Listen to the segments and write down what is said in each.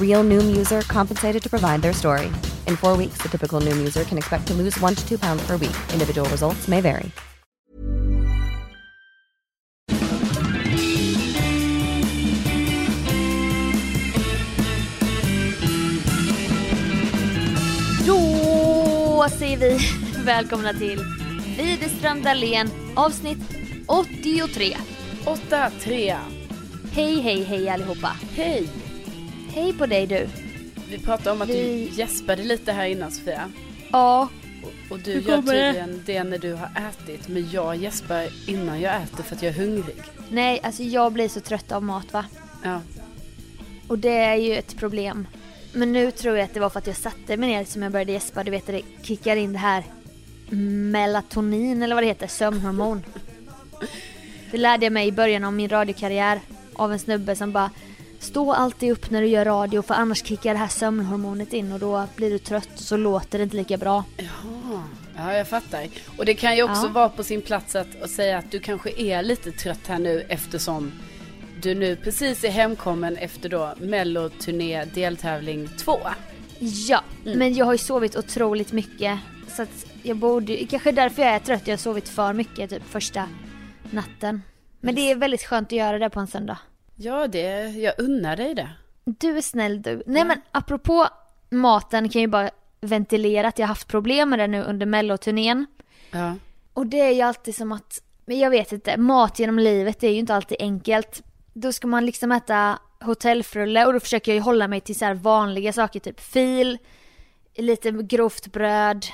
Real Noom user compensated to provide their story. In four weeks, the typical Noom user can expect to lose one to two pounds per week. Individual results may vary. Då säger vi välkomna till Widerström Dahlén avsnitt 83. 8-3. Hej, hej, hej allihopa. Hej! Hej på dig du. Vi pratade om att Vi- du gäspade lite här innan Sofia. Ja, Och, och du Hur gör det? tydligen det när du har ätit. Men jag gäspar innan jag äter för att jag är hungrig. nej alltså jag blir så trött av mat va. Ja. Och det är ju ett problem. Men nu tror jag att det var för att jag satte mig ner som jag började gäspa. Du vet det kickar in det här melatonin eller vad det heter, sömnhormon. Det lärde jag mig i början av min radiokarriär av en snubbe som bara Stå alltid upp när du gör radio för annars kickar det här sömnhormonet in och då blir du trött och så låter det inte lika bra. Jaha. Ja, jag fattar. Och det kan ju också Ja. vara på sin plats att, att säga att du kanske är lite trött här nu eftersom du nu precis är hemkommen efter då Melloturné deltävling 2. Ja, men jag har ju sovit otroligt mycket. Så att jag borde kanske därför jag är trött. Jag har sovit för mycket typ första natten. Men det är väldigt skönt att göra det på en söndag. Ja, det, jag unnar dig det. Du är snäll du. Nej men apropå maten kan jag ju bara ventilera att jag har haft problem med det nu under melloturnén. Ja. Och det är ju alltid som att, men jag vet inte, mat genom livet är ju inte alltid enkelt. Då ska man liksom äta hotellfrulle och då försöker jag ju hålla mig till så här vanliga saker, typ fil, lite grovt bröd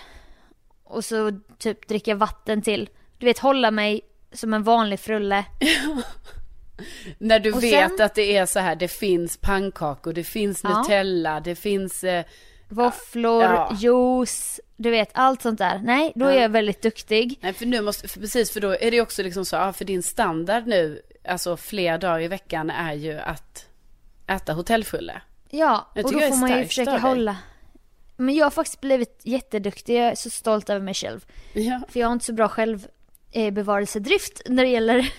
och så typ dricka vatten till. Du vet hålla mig som en vanlig frulle. När du Och vet sen- att det är så här, det finns pannkakor, det finns Ja. Nutella, det finns... Eh, Våfflor, Ja. juice, du vet allt sånt där. Nej, då är Ja. jag väldigt duktig. nej, för nu måste, för precis, för då är det också liksom så, ja, för din standard nu, alltså fler dagar i veckan är ju att äta hotellfrulle. Ja, och då är får man ju försöka hålla. Men jag har faktiskt blivit jätteduktig, jag är så stolt över mig själv. Ja. För jag har inte så bra själv bevarelsedrift när det gäller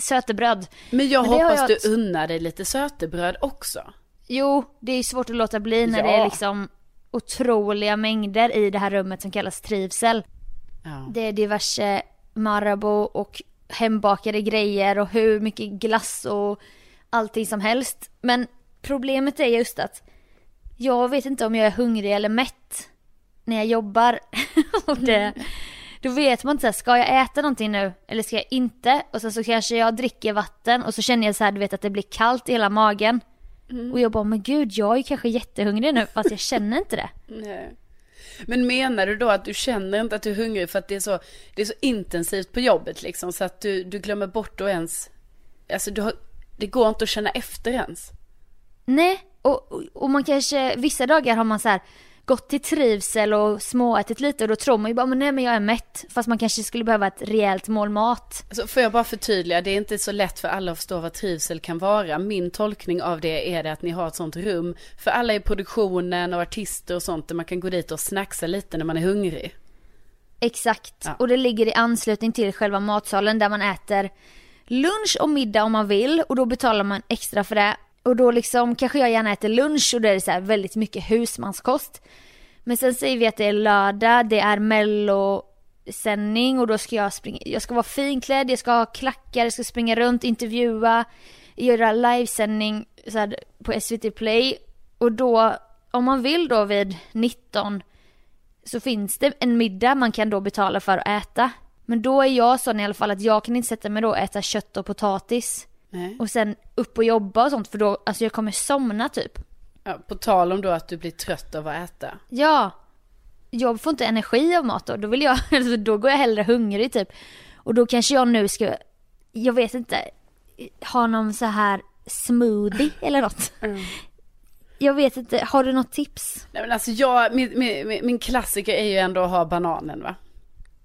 sötebröd. Men jag Men hoppas jag- du unnar dig lite sötebröd också. Jo, det är svårt att låta bli när Ja. det är liksom otroliga mängder i det här rummet som kallas trivsel. Ja. Det är diverse Marabou och hembakade grejer och hur mycket glass och allting som helst. Men problemet är just att jag vet inte om jag är hungrig eller mätt när jag jobbar. och det, då vet man inte så här, ska jag äta någonting nu eller ska jag inte? Och sen så kanske jag dricker vatten och så känner jag så här, du vet att det blir kallt i hela magen. Och jag bara, men gud jag är kanske jättehungrig nu fast jag känner inte det. Nej. Men menar du då att du känner inte att du är hungrig för att det är så, det är så intensivt på jobbet liksom så att du, du glömmer bort att ens, alltså du har, det går inte att känna efter ens. Nej, och, och- och man kanske, vissa dagar har man så här gått till trivsel och småätit lite och då tror man ju bara, men nej men jag är mätt. Fast man kanske skulle behöva ett rejält mål mat. Alltså, får jag bara förtydliga, det är inte så lätt för alla att förstå vad trivsel kan vara. Min tolkning av det är det att ni har ett sånt rum för alla i produktionen och artister och sånt där man kan gå dit och snacksa lite när man är hungrig. Exakt, Ja. och det ligger i anslutning till själva matsalen där man äter lunch och middag om man vill och då betalar man extra för det. Och då liksom kanske jag gärna äter lunch och då är det så här väldigt mycket husmanskost. Men sen säger vi att det är lördag, det är mellosändning och då ska jag springa, jag ska vara finklädd, jag ska ha klackar, jag ska springa runt, intervjua, göra livesändning så här, på SVT Play. Och då, om man vill då vid 19 så finns det en middag man kan då betala för att äta. Men då är jag sån i alla fall att jag kan inte sätta mig då och äta kött och potatis. Nej. Och sen upp och jobba och sånt för då, alltså jag kommer somna typ. Ja, på tal om då att du blir trött av att äta. Ja. Jag får inte energi av mat då. Då vill jag, alltså då går jag hellre hungrig typ. Och då kanske jag nu ska, jag vet inte, ha någon så här smoothie eller något. Jag vet inte, har du något tips? Nej men alltså jag, min, min, min- min klassiker är ju ändå att ha bananen va?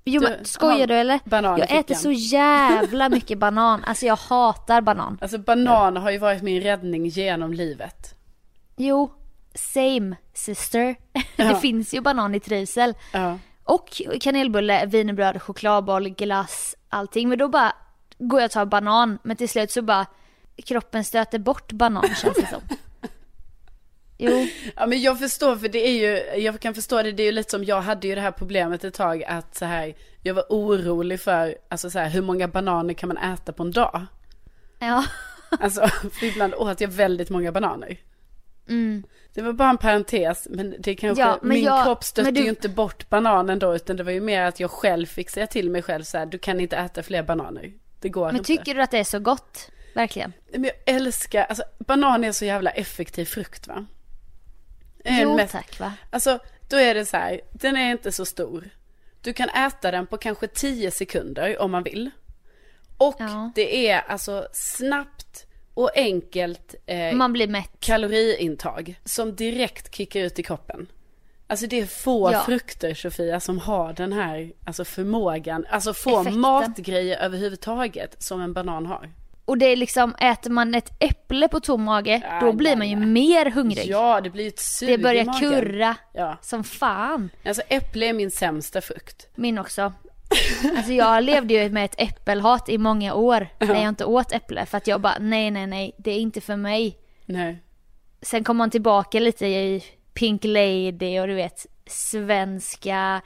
Jo Du, men skojar du eller? banan jag äter så jävla mycket banan. Alltså jag hatar banan. Alltså banan har ju varit min räddning genom livet. Jo, same sister. Ja. Det finns ju banan i trivsel. Ja. Och kanelbulle, wienerbröd, chokladboll, glass, allting. Men då bara går jag och tar banan. Men till slut så bara kroppen stöter bort banan känns det som. Jo, Ja men jag förstår för det är ju, jag kan förstå det, det är ju lite som jag hade ju det här problemet ett tag att så här, jag var orolig för, alltså så här, hur många bananer kan man äta på en dag? ja. Alltså, för ibland åt jag väldigt många bananer. Det var bara en parentes, men det kanske, Mm. Ja, men min jag- kropp stötte men du- ju inte bort bananen då, utan det var ju mer att jag själv fick säga till mig själv så här, du kan inte äta fler bananer. Det går Men inte. tycker du att det är så gott? Verkligen? Men jag älskar, alltså banan är så jävla effektiv frukt va? Den Jo mest- tack va? Alltså, då är det så här, den är inte så stor. Du kan äta den på kanske 10 sekunder om man vill. Och Ja. det är alltså snabbt och enkelt eh, Man blir mätt. kaloriintag som direkt kickar ut i kroppen. Alltså det är få Ja. frukter Sofia som har den här alltså förmågan, alltså få Effekten. matgrejer överhuvudtaget som en banan har. Och det är liksom, äter man ett äpple på tom mage, då Nej, blir man ju nej. mer hungrig. Ja, det blir ett sug det i börjar magen. kurra Ja, som fan. alltså äpple är min sämsta frukt. Min också. Alltså jag levde ju med ett äppelhat i många år när jag inte åt äpple för att jag bara nej nej nej det är inte för mig. Nej. Sen kom man tillbaka lite i Pink Lady och du vet svenska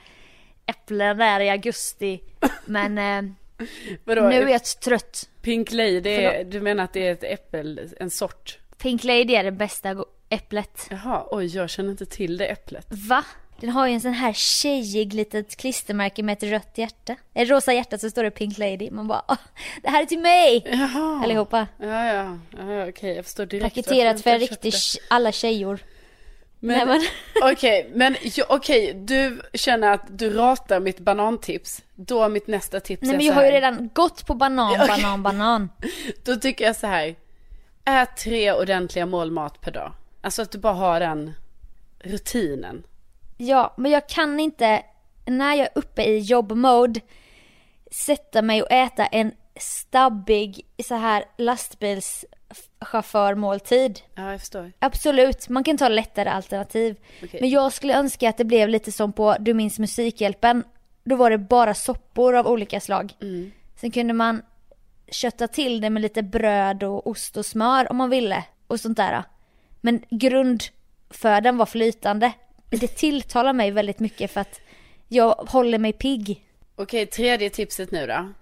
äpplen där i augusti. Men eh, nu är jag trött. Pink Lady, är, du menar att det är ett äppel, en sort? Pink Lady är det bästa äpplet. Jaha, oj jag känner inte till det äpplet. Va? Den har ju en sån här tjejig litet klistermärke med ett rött hjärta. Ett rosa hjärta så står det Pink Lady. Man bara "Åh, det här är till mig! Jaha. Allihopa. Ja, ja, ja okej jag förstår direkt. Paketerat för köpte. alla tjejor. Men, men- okej, men jo, okej, du känner att du ratar mitt banantips. Då mitt nästa tips Nej är men så jag har ju redan gått på banan, okej. banan, banan. Då tycker jag så här. Ät tre ordentliga mål mat per dag. Alltså att du bara har den rutinen. Ja, men jag kan inte, när jag är uppe i jobbmode, sätta mig och äta en stabbig så här lastbilschaufförmåltid. Ja, jag förstår. Absolut, man kan ta lättare alternativ. Okej. Men jag skulle önska att det blev lite som på Du minns Musikhjälpen. Då var det bara soppor av olika slag. Mm. Sen kunde man kötta till det med lite bröd och ost och smör om man ville. Och sånt där. Men grundfödan var flytande. Det tilltalar mig väldigt mycket för att jag håller mig pigg. Okej, tredje tipset nu då.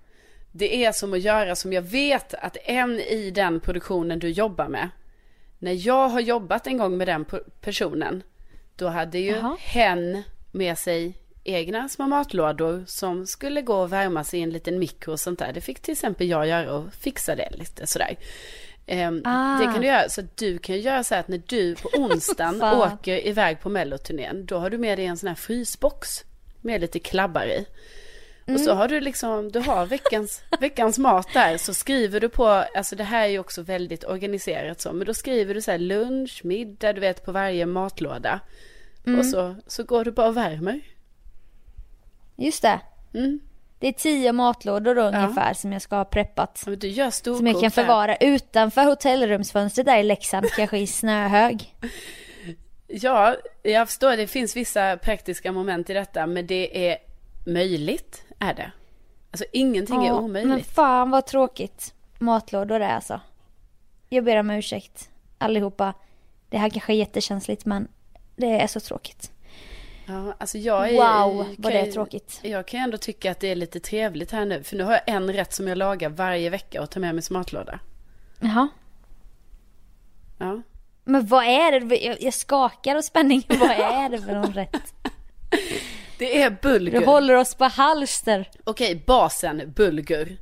Det är som att göra som jag vet att en i den produktionen du jobbar med. När jag har jobbat en gång med den personen. Då hade ju Jaha. hen med sig egna små matlådor som skulle gå och värmas i en liten mikro och sånt där. Det fick till exempel jag göra och fixa det lite sådär. Ehm, Ah. Det kan du göra, så att du kan göra så att när du på onsdagen åker iväg på melloturnén, då har du med dig en sån här frysbox med lite klabbar i. Och Mm. så har du liksom, du har veckans, veckans mat där, så skriver du på, alltså det här är ju också väldigt organiserat så, men då skriver du så här lunch, middag, du vet på varje matlåda. Mm. Och så, så går du bara och värmer. Just det. Mm. Det är tio matlådor då ungefär som jag ska ha preppat. Ja, Du gör storkok Som jag kan förvara utanför hotellrumsfönstret där i Leksand, kanske i snöhög. Ja, jag förstår. Det finns vissa praktiska moment i detta, men det är möjligt, är det. Alltså ingenting är Ja, omöjligt. Men fan vad tråkigt matlådor är alltså. Jag ber om ursäkt allihopa. Det här kanske är jättekänsligt men det är så tråkigt. Ja, alltså jag är, Wow, vad det är tråkigt. Jag kan ändå tycka att det är lite trevligt här nu. För nu har jag en rätt som jag lagar varje vecka och tar med mig som matlåda. Jaha. Ja. Men vad är det? Jag, jag skakar av spänning. Vad är det för någon rätt? Det är bulgur. Du håller oss på halster. Okej, basen bulgur.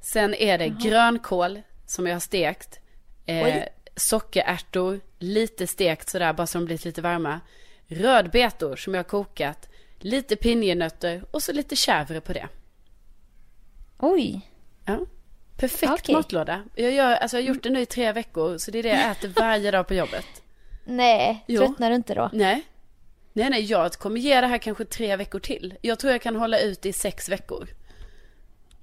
Sen är det grönkål som jag har stekt. Eh, sockerärtor, lite stekt sådär bara så de blivit lite varma. Rödbetor som jag har kokat. Lite pinjenötter och så lite chèvre på det. Oj. Ja. Perfekt Okej. matlåda. Jag, gör, alltså jag har gjort det nu i tre veckor så det är det jag äter varje dag på jobbet. Nej, Jo. tröttnar du inte då? Nej. Nej, nej, jag kommer ge det här kanske tre veckor till. Jag tror jag kan hålla ut i sex veckor.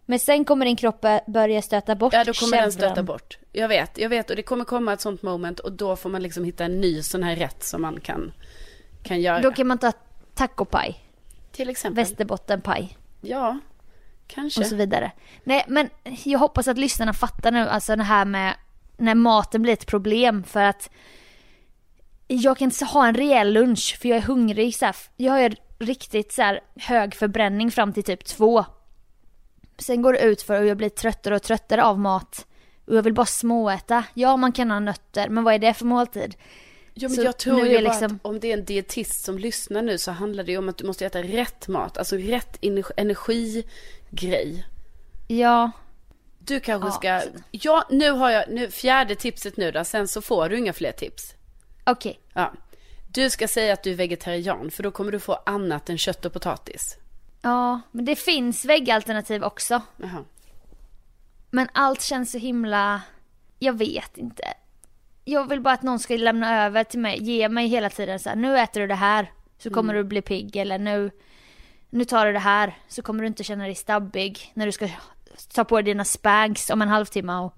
Men sen kommer din kropp börja stöta bort Ja, då kommer den stöta bort. Jag vet, jag vet. Och det kommer komma ett sånt moment och då får man liksom hitta en ny sån här rätt som man kan, kan göra. Då kan man ta tacopaj, Till exempel. västerbottenpaj Ja, kanske. och så vidare. Nej, men jag hoppas att lyssnarna fattar nu, alltså det här med när maten blir ett problem för att jag kan inte ha en rejäl lunch för jag är hungrig så här. Jag har riktigt så här hög förbränning fram till typ två. Sen går det ut för och jag blir tröttare och tröttare av mat. Och jag vill bara småäta. Ja, man kan ha nötter, men vad är det för måltid? Ja, men Så jag tror ju liksom- att om det är en dietist som lyssnar nu så handlar det ju om att du måste äta rätt mat. Alltså rätt ener- energigrej. Ja, Du kanske Ja. ska... Ja, nu har jag... Nu, fjärde tipset nu då. Sen så får du inga fler tips. Okej. Ja. Du ska säga att du är vegetarian för då kommer du få annat än kött och potatis. Ja, men det finns väggalternativ också. Jaha. Men allt känns så himla... Jag vet inte. Jag vill bara att någon ska lämna över till mig, ge mig hela tiden så här, nu äter du det här så kommer Mm. du bli pigg eller nu, nu tar du det här så kommer du inte känna dig stabbig när du ska ta på dig dina spags om en halvtimme och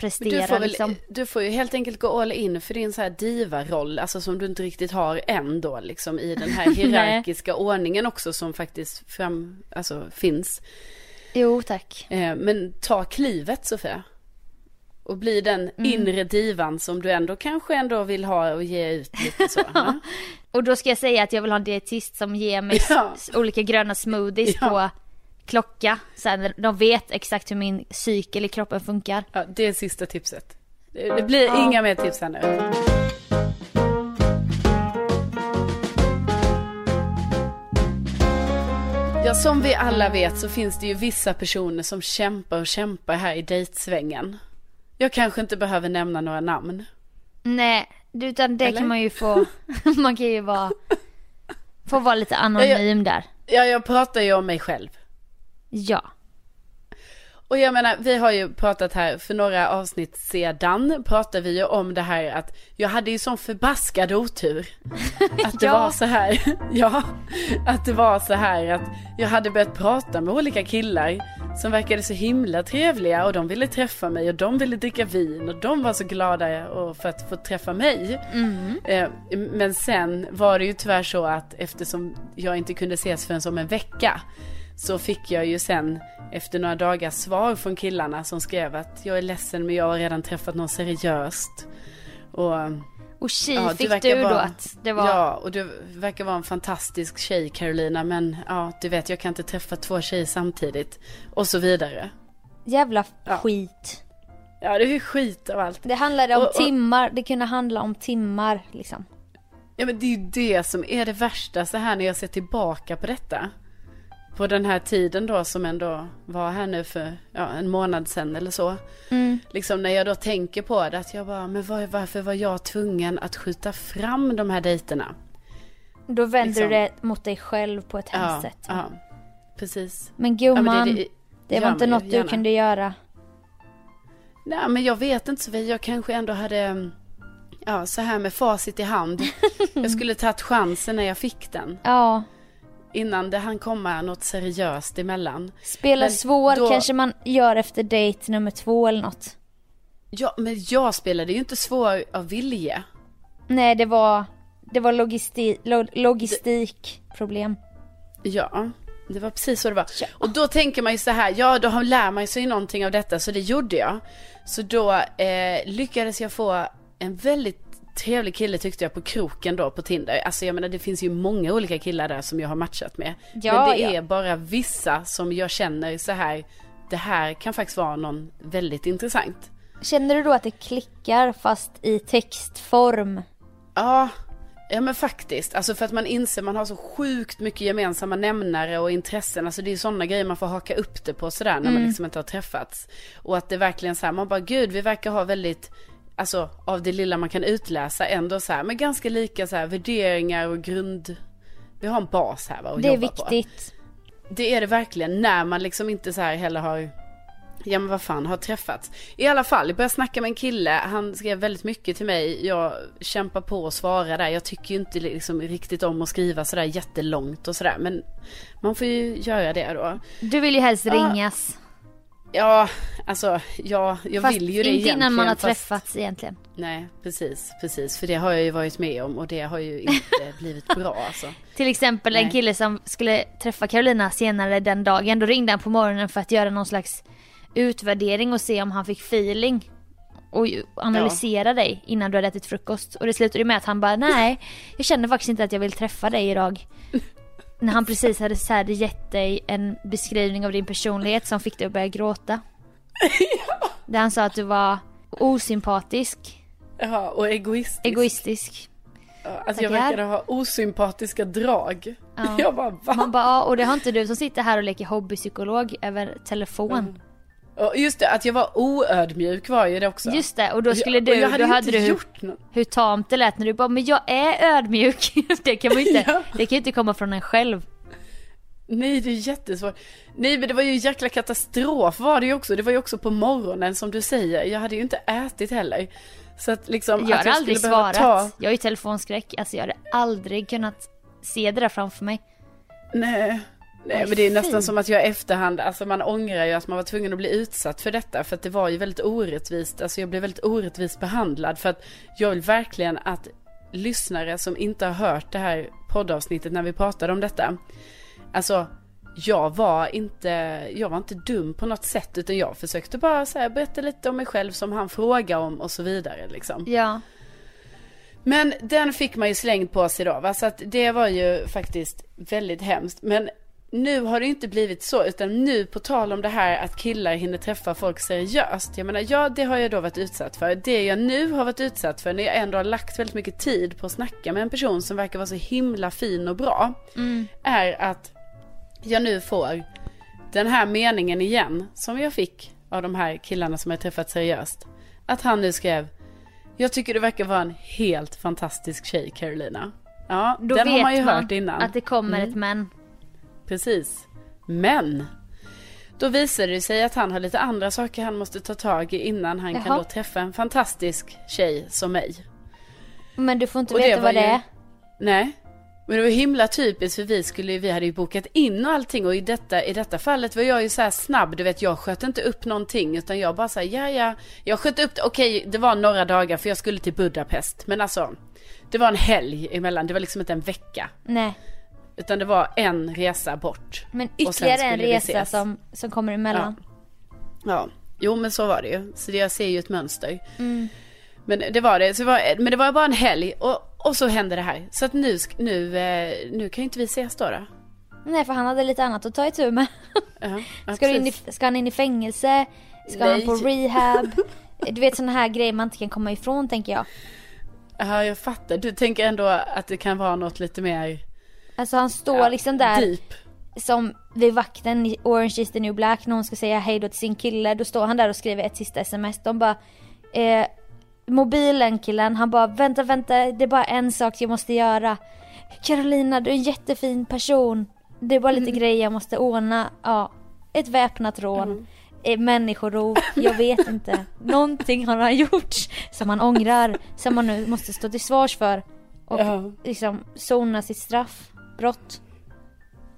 prestera du, får väl, liksom. du får ju helt enkelt gå all in för din så här diva-roll, alltså som du inte riktigt har än då, liksom i den här hierarkiska ordningen också som faktiskt fram, alltså, finns. Jo tack. Eh, men ta klivet Sofia. Och bli den Mm. inre divan som du ändå kanske ändå vill ha och ge ut lite så. Och då ska jag säga att jag vill ha en dietist som ger mig Ja. olika gröna smoothies Ja. på klocka. Så här, de vet exakt hur min cykel i kroppen funkar. Ja, det är sista tipset. Det, blir Ja. inga mer tips här nu. Ja, som vi alla vet så finns det ju vissa personer som kämpar och kämpar här i dejtsvängen. Jag kanske inte behöver nämna några namn. Nej, utan det Eller? kan man ju få, man kan ju vara, få vara lite anonym där. Ja, jag pratar ju om mig själv. Ja. Och jag menar, vi har ju pratat här för några avsnitt sedan, pratade vi ju om det här att jag hade ju sån förbaskad otur. Att det Ja. var så här, ja, att det var så här att jag hade börjat prata med olika killar som verkade så himla trevliga och de ville träffa mig och de ville dricka vin och de var så glada för att få träffa mig. Eh, Men sen var det ju tyvärr så att eftersom jag inte kunde ses förrän om en vecka så fick jag ju sen efter några dagar svar från killarna som skrev att jag är ledsen men jag har redan träffat någon seriöst. Och Och tji Ja, du fick du då vara- att det var, Ja, och du verkar vara en fantastisk tjej Carolina, men ja, du vet jag kan inte träffa två tjejer samtidigt. Och så vidare. jävla Ja. skit. Ja, det är ju skit av allt. Det handlade om Och- och- timmar, det kunde handla om timmar liksom. Ja, men det är ju det som är det värsta så här när jag ser tillbaka på detta. På den här tiden då som ändå var här nu för ja, en månad sedan eller så. Mm. Liksom när jag då tänker på det att jag bara, men var, varför var jag tvungen att skjuta fram de här dejterna? Då vänder Liksom. du det mot dig själv på ett Ja, hemskt sätt. ja, precis. Men Ja, gumman, men det, gör var inte något du gärna. kunde göra. Nej men jag vet inte Sofie, jag kanske ändå hade, ja så här med facit i hand. jag skulle tagit chansen när jag fick den. Ja, Innan det hann komma något seriöst emellan. spela Men svår då- kanske man gör efter dejt nummer två eller något. Ja men jag spelade ju inte svår av vilje. Nej, det var, det var logisti, lo, logistikproblem. Ja, det var precis så det var. Ja. Och då tänker man ju så här, ja då lär man sig någonting av detta, så det gjorde jag. Så då eh, lyckades jag få en väldigt trevlig kille tyckte jag på kroken då på Tinder. Alltså jag menar det finns ju många olika killar där som jag har matchat med. Ja, Men det ja. är bara vissa som jag känner så här, det här kan faktiskt vara någon väldigt intressant. Känner du då att det klickar fast i textform? Ja, ja men faktiskt. Alltså för att man inser man har så sjukt mycket gemensamma nämnare och intressen. Alltså det är sådana grejer man får haka upp det på sådär när man liksom inte har träffats. Och att det verkligen så här, man bara gud vi verkar ha väldigt, alltså av det lilla man kan utläsa ändå så här, men ganska lika så här värderingar och grund. Vi har en bas här va, att Det är jobba på. viktigt. Det är det verkligen när man liksom inte så här heller har Ja men vad fan, har träffats. I alla fall, jag började snacka med en kille, han skrev väldigt mycket till mig. Jag kämpar på att svara där. Jag tycker ju inte liksom riktigt om att skriva sådär jättelångt och sådär. Men man får ju göra det då. Du vill ju helst Ja, ringas. Ja, alltså, ja, jag Fast vill ju det inte egentligen. innan man har fast- träffats egentligen. Nej, precis, precis. För det har jag ju varit med om och det har ju inte blivit bra alltså. Till exempel en Nej. kille som skulle träffa Carolina senare den dagen. Då ringde han på morgonen för att göra någon slags utvärdering och se om han fick feeling. Och analysera dig innan du hade ätit frukost. Och det slutade med att han bara, nej, jag känner faktiskt inte att jag vill träffa dig idag. När han precis hade, så här, gett dig en beskrivning av din personlighet som fick dig att börja gråta. Där han sa att du var osympatisk, Ja, och egoistisk. egoistisk. Ja, Alltså jag verkade ha osympatiska drag. Ja. Jag bara, va? Man bara, ja, och det har inte du som sitter här och leker hobbypsykolog över telefon. Och just det, att jag var oödmjuk var ju det också. Just det, och då skulle du, jag hade då hade du hur, hur tamt det lät när du bara, men jag är ödmjuk. det kan man ju inte, Ja. det kan ju inte komma från en själv. Nej, det är jättesvårt. Nej, men det var ju en jäkla katastrof var det ju också. Det var ju också på morgonen som du säger. Jag hade ju inte ätit heller. Så att liksom Jag har aldrig skulle behöva svarat. Ta... Jag har ju telefonskräck, alltså jag hade aldrig kunnat se det där framför mig. Nej. Nej, men det är nästan som att jag i efterhand, alltså man ångrar ju att man var tvungen att bli utsatt för detta. För att det var ju väldigt orättvist, alltså jag blev väldigt orättvist behandlad. För att jag vill verkligen att lyssnare som inte har hört det här poddavsnittet när vi pratade om detta. Alltså, jag var inte, jag var inte dum på något sätt. Utan jag försökte bara så här, berätta lite om mig själv som han frågade om och så vidare liksom. Ja. Men den fick man ju slängt på sig då, va? så att det var ju faktiskt väldigt hemskt. Men nu har det inte blivit så, utan nu på tal om det här att killar hinner träffa folk seriöst. Jag menar, ja det har jag då varit utsatt för. Det jag nu har varit utsatt för, när jag ändå har lagt väldigt mycket tid på att snacka med en person som verkar vara så himla fin och bra, är att jag nu får den här meningen igen, som jag fick av de här killarna som jag träffat seriöst. Att han nu skrev jag tycker du verkar vara en helt fantastisk tjej Carolina. Ja, Då den vet har man ju man hört innan. att det kommer Mm. ett men. Precis. Men. Då visade det sig att han har lite andra saker han måste ta tag i innan han kan Jaha. då träffa en fantastisk tjej som mig. Men du får inte Och det veta var vad det ju- är. Nej. Men det var himla typiskt för vi skulle vi hade ju bokat in och allting och i detta, i detta fallet var jag ju så här snabb, du vet jag sköt inte upp någonting utan jag bara såhär, ja ja, jag sköt upp det, okej det var några dagar för jag skulle till Budapest men alltså det var en helg emellan, det var liksom inte en vecka. Nej. Utan det var en resa bort. Men ytterligare en resa som, som kommer emellan. Ja, jo men så var det ju. Så jag ser ju ett mönster. Mm. Men det var det. Så det var, men det var bara en helg och, och så hände det här. Så att nu, nu, eh, nu kan ju inte vi ses då. då. Nej för han hade lite annat att ta itu med. Ja, ja, Ska, in i, ska han in i fängelse? Ska han Nej. på rehab? Du vet sådana här grejer man inte kan komma ifrån tänker jag. Ja, jag fattar. Du tänker ändå att det kan vara något lite mer Alltså han står ja, liksom där deep. som vid vakten i Orange is the new black när hon ska säga hej då till sin kille, då står han där och skriver ett sista sms. De bara, eh, mobilen killen, han bara vänta vänta, det är bara en sak jag måste göra. Carolina, du är en jättefin person. Det är bara lite Mm. grejer jag måste ordna. Ja, ett väpnat rån. Mm. Människorov, jag vet inte. Någonting har han gjort som han ångrar, som han nu måste stå till svars för. Och Ja. liksom sona sitt straff, brott.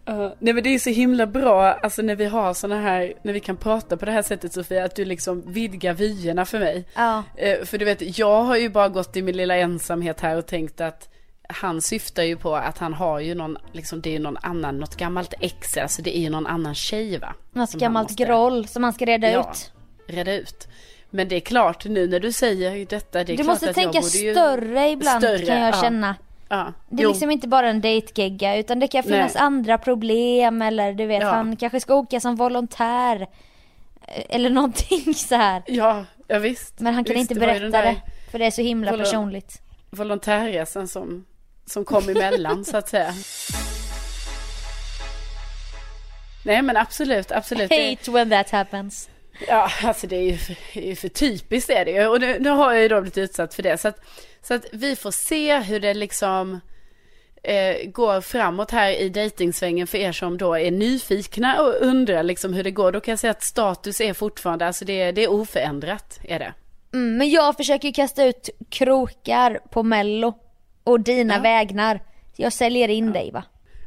Ja, nej men det är så himla bra, alltså när vi har såna här, när vi kan prata på det här sättet Sofia, att du liksom vidgar vyerna för mig. Ja. Eh, för du vet, jag har ju bara gått i min lilla ensamhet här och tänkt att han syftar ju på att han har ju någon, liksom det är ju någon annan, något gammalt ex, alltså det är ju någon annan tjej va? Något han gammalt måste groll som man ska reda Ja. ut. Reda ut. Men det är klart nu när du säger detta, det är Du klart måste att jag tänka borde ju... större ibland Större, kan jag ja. känna. Ja. Det är Jo. liksom inte bara en dejtgegga utan det kan finnas Nej. andra problem eller du vet Ja. han kanske ska åka som volontär. Eller någonting så här. Ja, ja visst. Men han kan visst, inte det berätta det. där För det är så himla Volo- personligt. Volontärresan som, som kom emellan så att säga. Nej men absolut, absolut. Det, Hate when that happens. Ja, alltså det är ju för, är för typiskt är det ju. Och nu, nu har jag ju då blivit utsatt för det. Så att, så att vi får se hur det liksom eh, går framåt här i dejtingsvängen för er som då är nyfikna och undrar liksom hur det går. Då kan jag säga att status är fortfarande, alltså det, är- det är oförändrat är det. Mm, men jag försöker ju kasta ut krokar på mello. Och dina Ja. vägnar. Jag säljer in dig va.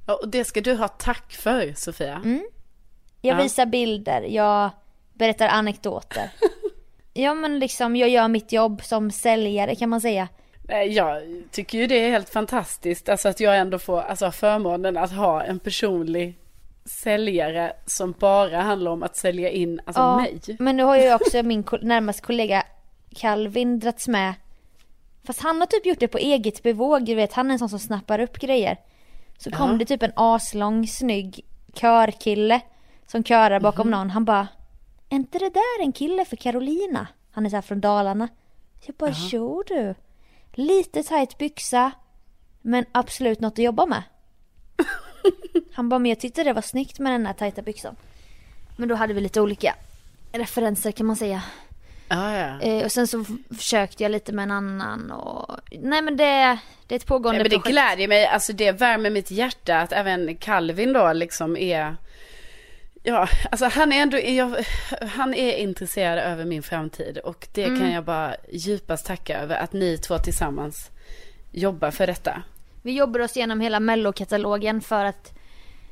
Ja, och det ska du ha tack för Sofia. Jag Ja. visar bilder, jag berättar anekdoter. ja men liksom jag gör mitt jobb som säljare kan man säga. Nej, Jag tycker ju det är helt fantastiskt, alltså att jag ändå får alltså, förmånen att ha en personlig säljare som bara handlar om att sälja in alltså Ja, mig. Men nu har ju också min närmaste kollega Calvin dragits med. Fast han har typ gjort det på eget bevåg, du vet han är en sån som snappar upp grejer. Så kom Ja. det typ en aslång snygg körkille som körar bakom Mhm. någon. Han bara, är inte det där en kille för Carolina? Han är så här från Dalarna. Jag bara, jo du. Lite tajt byxa, men absolut något att jobba med. Han bara, men jag tyckte det var snyggt med den här tajta byxan. Men då hade vi lite olika referenser kan man säga. Ja, ja. Eh, och sen så försökte jag lite med en annan och... Nej men det, det är ett pågående Nej, men det projekt. glädjer mig, alltså det värmer mitt hjärta att även Calvin då liksom är Ja, alltså han är ändå, jag, han är intresserad över min framtid och det Mm. kan jag bara djupast tacka över att ni två tillsammans jobbar för detta. Vi jobbar oss igenom hela mellokatalogen för att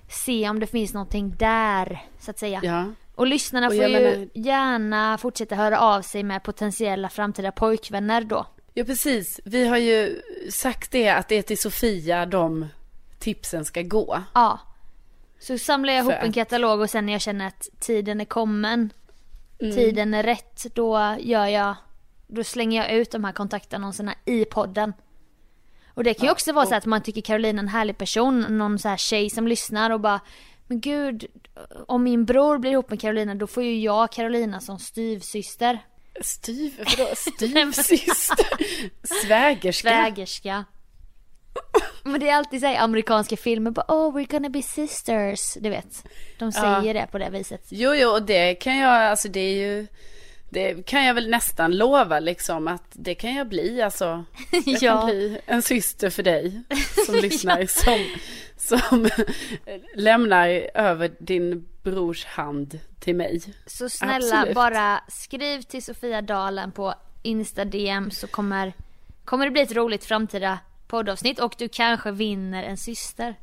se om det finns någonting där, så att säga. Ja. Och lyssnarna Och får ju menar- gärna fortsätta höra av sig med potentiella framtida pojkvänner då. Ja precis, vi har ju sagt det att det är till Sofia de tipsen ska gå. Ja. Så samlar jag ihop en katalog och sen när jag känner att tiden är kommen, Mm. tiden är rätt, då gör jag, då slänger jag ut de här kontaktannonserna i podden. Och det kan ju också vara så att man tycker Carolina är en härlig person, någon så här tjej som lyssnar och bara Men gud, om min bror blir ihop med Carolina då får ju jag Carolina som styvsyster. Styv, vadå, styvsyster? Svägerska? Svägerska. Men det är alltid så här i amerikanska filmer, bara oh we're gonna be sisters. Du vet. De säger det på det viset. Jo, jo, och det kan jag, alltså det är ju, det kan jag väl nästan lova liksom att det kan jag bli, alltså. Jag Ja. kan bli en syster för dig som lyssnar, som, som lämnar över din brors hand till mig. Så snälla Absolut. bara skriv till Sofia Dalen på Insta DM så kommer, kommer det bli ett roligt framtida poddavsnitt och du kanske vinner en syster.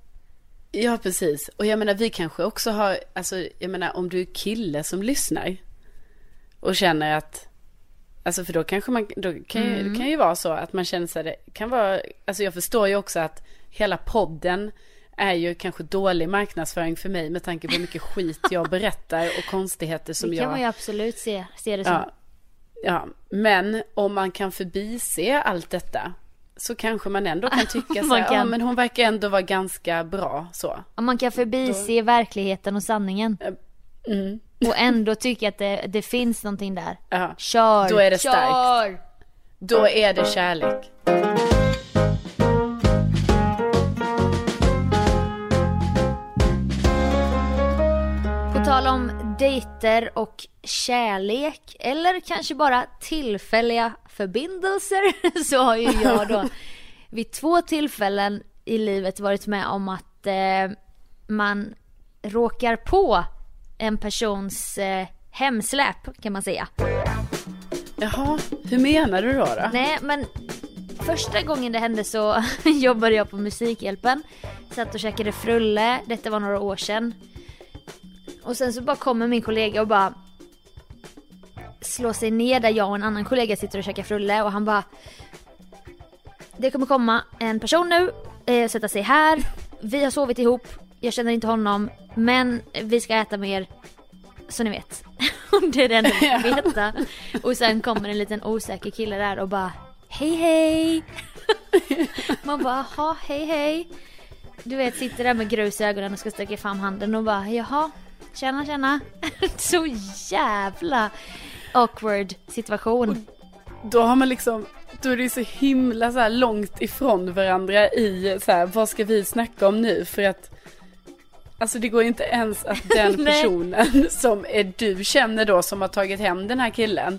Ja, precis. Och jag menar, vi kanske också har, alltså, jag menar, om du är kille som lyssnar och känner att, alltså för då kanske man, då kan ju, det kan ju vara så att man känner sig, det kan vara, alltså jag förstår ju också att hela podden är ju kanske dålig marknadsföring för mig med tanke på hur mycket skit jag berättar och konstigheter som det kan jag... man ju absolut se, se det som. Ja, ja, men om man kan förbise allt detta så kanske man ändå kan tycka så här, ja kan. men hon verkar ändå vara ganska bra så. Om man kan förbise verkligheten och sanningen. Mm. Och ändå tycka att det, det finns någonting där. Ja. Kör! Då är det Kör! starkt. Då är det kärlek. Dejter och kärlek eller kanske bara tillfälliga förbindelser så har ju jag då vid två tillfällen i livet varit med om att eh, man råkar på en persons eh, hemsläp kan man säga. Jaha, hur menar du då? då? Nej men första gången det hände så jobbade jag på Musikhjälpen. Satt och käkade frulle, detta var några år sedan. Och sen så bara kommer min kollega och bara slår sig ner där jag och en annan kollega sitter och käkar frulle och han bara Det kommer komma en person nu, eh, sätta sig här, vi har sovit ihop, jag känner inte honom, men vi ska äta mer, så ni vet. det är det enda vi får veta. Och sen kommer en liten osäker kille där och bara Hej hej! Man bara, jaha, hej hej. Du vet, sitter där med grus i ögonen och ska sträcka fram handen och bara, jaha, tjena tjena. Så jävla awkward situation. Då har man liksom, då är det så himla så långt ifrån varandra i så här, vad ska vi snacka om nu? För att Alltså det går inte ens att den personen som är du känner då som har tagit hem den här killen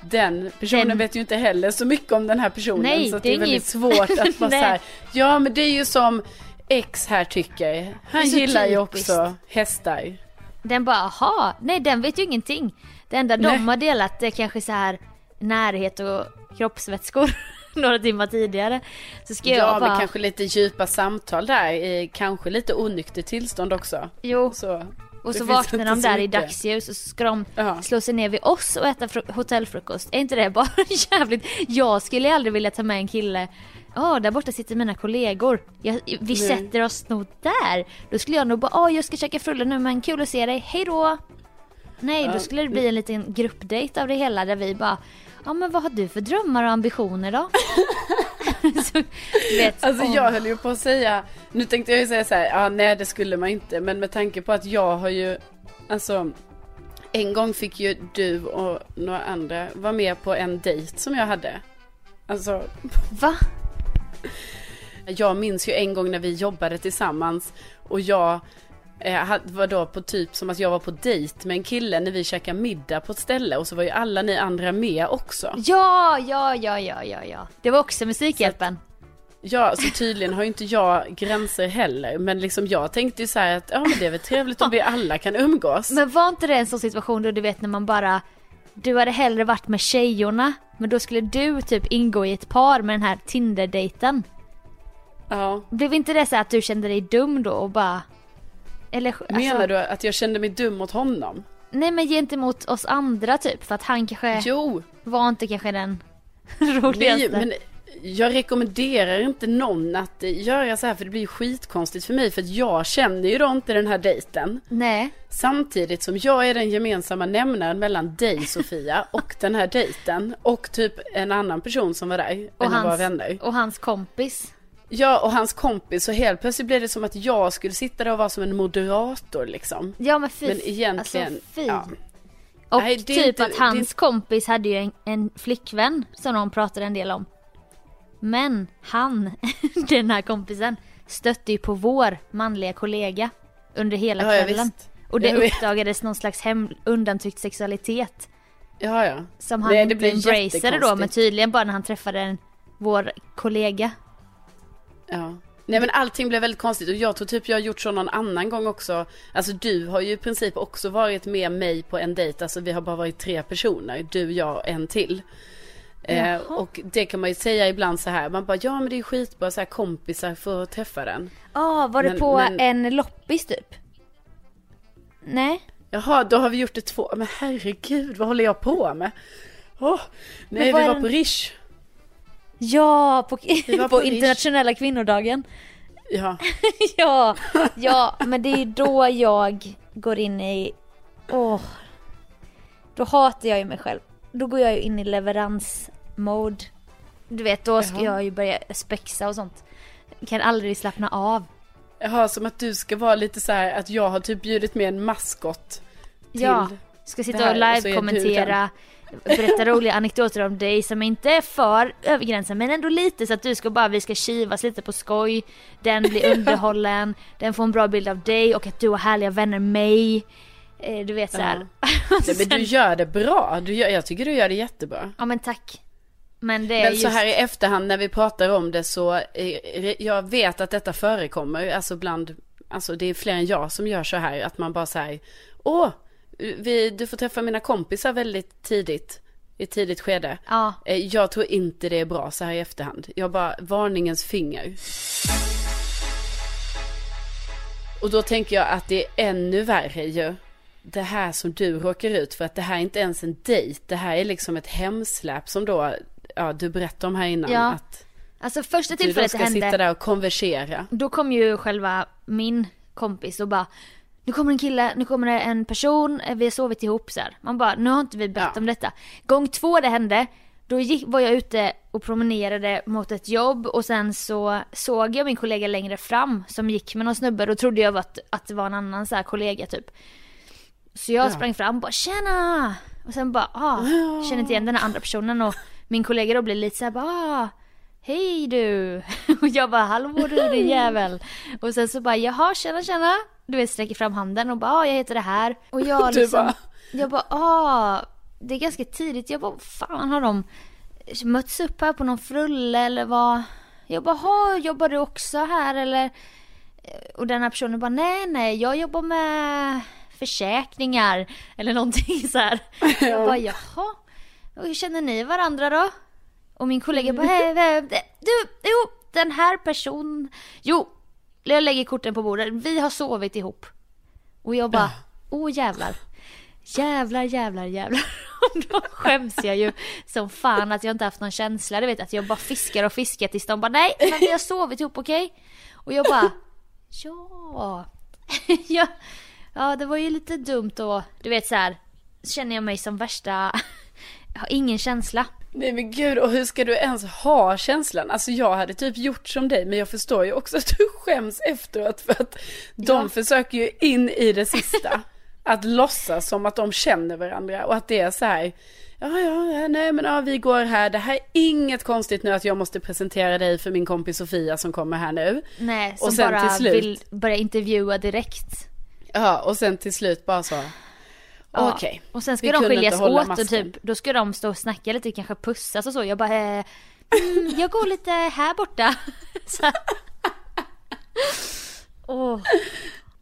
den personen Den- vet ju inte heller så mycket om den här personen Nej, så det det är väldigt inget- svårt att bara så här, ja men det är ju som X här tycker. Han gillar ju typiskt. också hästar. Den bara, aha, nej den vet ju ingenting. Det enda Nej. de har delat är kanske så här närhet och kroppsvätskor några timmar tidigare. Så ska jag Ja, bara, men kanske lite djupa samtal där, i kanske lite onyktert tillstånd också. jo, Så, och så vaknar de där i dagsljus och så ska de slå sig ner vid oss och äta fru- hotellfrukost. Är inte det bara jävligt? Jag skulle aldrig vilja ta med en kille Ja, där borta sitter mina kollegor. Jag, vi Nej. sätter oss nog där. Då skulle jag nog bara, ja jag ska käka frulle nu men kul att se dig, hej då. Nej, då skulle det bli en liten gruppdate av det hela där vi bara, ja men vad har du för drömmar och ambitioner då? så, vet, Alltså åh. jag höll ju på att säga, nu tänkte jag ju säga så här, ja nej det skulle man inte, men med tanke på att jag har ju, alltså en gång fick ju du och några andra vara med på en dejt som jag hade. Alltså, Va? Jag minns ju en gång när vi jobbade tillsammans och jag eh, var då på typ som att jag var på dejt med en kille när vi käkade middag på ett ställe och så var ju alla ni andra med också. Ja, ja, ja, ja, ja, ja. Det var också Musikhjälpen. Ja, så tydligen har ju inte jag gränser heller. Men liksom jag tänkte ju så här att ja men det är väl trevligt om vi alla kan umgås. Men var inte det en sån situation då du vet när man bara Du hade hellre varit med tjejorna Men då skulle du typ ingå i ett par med den här Tinder-dejten Ja. Blev inte det så att du kände dig dum då och bara Eller alltså, Menar du att jag kände mig dum mot honom? Nej men gentemot oss andra typ för att han kanske Jo, var inte kanske den nej, roligaste men jag rekommenderar inte någon att göra så här för det blir skitkonstigt för mig för att jag känner ju då inte den här dejten. Nej Samtidigt som jag är den gemensamma nämnaren mellan dig Sofia och den här dejten och typ en annan person som var där, och hans, vänner. och hans kompis Ja, och hans kompis och helt plötsligt blev det som att jag skulle sitta där och vara som en moderator liksom. Ja men fy Men egentligen, alltså, fy. ja. Och Nej, det typ inte- att det hans inte- kompis hade ju en, en flickvän som de pratade en del om. Men han, den här kompisen, stötte ju på vår manliga kollega under hela Ja, kvällen. Och det uppdagades någon slags hem, undantryckt sexualitet. Ja, ja. Som han Nej, det inte embraceade då, men tydligen bara när han träffade en, vår kollega. Ja. Nej men allting blev väldigt konstigt och jag tror typ jag har gjort så någon annan gång också. Alltså du har ju i princip också varit med mig på en dejt. Alltså vi har bara varit tre personer. Du, jag och en till. Eh, och det kan man ju säga ibland så här. Man bara ja men det är skitbra så här kompisar att träffa den. Ja, var det Men- på men- en loppis typ? Nej? Jaha, då har vi gjort det två. Men herregud, vad håller jag på med? Åh, nej, vi var den- på Rish. Ja, på, på, på internationella kvinnodagen. Ja, ja, ja, men det är då jag går in i, åh. Då hatar jag ju mig själv. Då går jag ju in i leveransmode. Du vet, då ska Jaha. jag ju börja spexa och sånt. Kan aldrig slappna av. Jaha, som att du ska vara lite så här att jag har typ bjudit med en maskot. Till... Ja, ska sitta och live-kommentera, berätta roliga anekdoter om dig som inte är för över gränsen men ändå lite så att du ska bara, vi ska kivas lite på skoj, den blir underhållen, den får en bra bild av dig och att du har härliga vänner mig. Eh, Du vet så här. Nej, men du gör det bra. Du gör, jag tycker du gör det jättebra. Ja men tack. Men det är Men just... så här i efterhand när vi pratar om det så, eh, jag vet att detta förekommer, alltså bland, alltså det är fler än jag som gör så här, att man bara säger, åh, vi, du får träffa mina kompisar väldigt tidigt, i ett tidigt skede. Ja. Eh, Jag tror inte det är bra så här i efterhand. Jag bara, varningens finger. Och då tänker jag att det är ännu värre ju. Det här som du råkar ut för, att det här är inte ens en dejt. Det här är liksom ett hemsläp som då, ja du berättade om här innan. Ja. Att Alltså första du då tillfället det ska sitta hände, där och konversera. då kom ju själva min kompis och bara nu kommer en kille, nu kommer det en person, eh, vi har sovit ihop så här. Man bara, nu har inte vi bett Ja. om detta. Gång två det hände, då gick, var jag ute och promenerade mot ett jobb och sen så såg jag min kollega längre fram som gick med någon snubbe. Då trodde jag att, att det var en annan så här kollega typ. Så jag Ja. sprang fram och bara tjena! Och sen bara ah, känner inte igen den här andra personen och min kollega då blir lite såhär bara ah, Hej du! Och jag bara hallå du din jävel! Och sen så bara jaha tjena tjena! Du vet sträcker fram handen och bara ah, jag heter det här. Och jag liksom, bara- jag bara ah, det är ganska tidigt. Jag bara fan har de mötts upp här på någon frulle eller vad? Jag bara ha jobbar du också här eller? Och den här personen bara nej nej jag jobbar med försäkringar eller någonting så här. Jag bara jaha. Och hur känner ni varandra då? Och min kollega bara "Eh, eh, du, jo den här personen, jo jag lägger korten på bordet, vi har sovit ihop. Och jag bara, åh jävlar. Jävlar, jävlar, jävlar. Och då skäms jag ju som fan att jag inte haft någon känsla. Du vet att jag bara fiskar och fiskar tills de bara nej, men vi har sovit ihop okej? Och jag bara ja. ja. Ja det var ju lite dumt då. Du vet så här. Känner jag mig som värsta, jag har ingen känsla. Nej men gud, och hur ska du ens ha känslan? Alltså jag hade typ gjort som dig, men jag förstår ju också att du skäms efteråt för att de Ja. försöker ju in i det sista. Att låtsas som att de känner varandra och att det är så här. Ja, ja, ja, nej men ja, vi går här. Det här är inget konstigt nu att jag måste presentera dig för min kompis Sofia som kommer här nu. Nej, som Och sen bara till slut- vill börja intervjua direkt. Ja, och sen till slut bara så. Ja, Okej. Och sen ska Vi de skiljas åt och typ, då ska de stå och snacka lite, kanske pussas och så. Jag bara, eh, mm, jag går lite här borta. Så. Åh.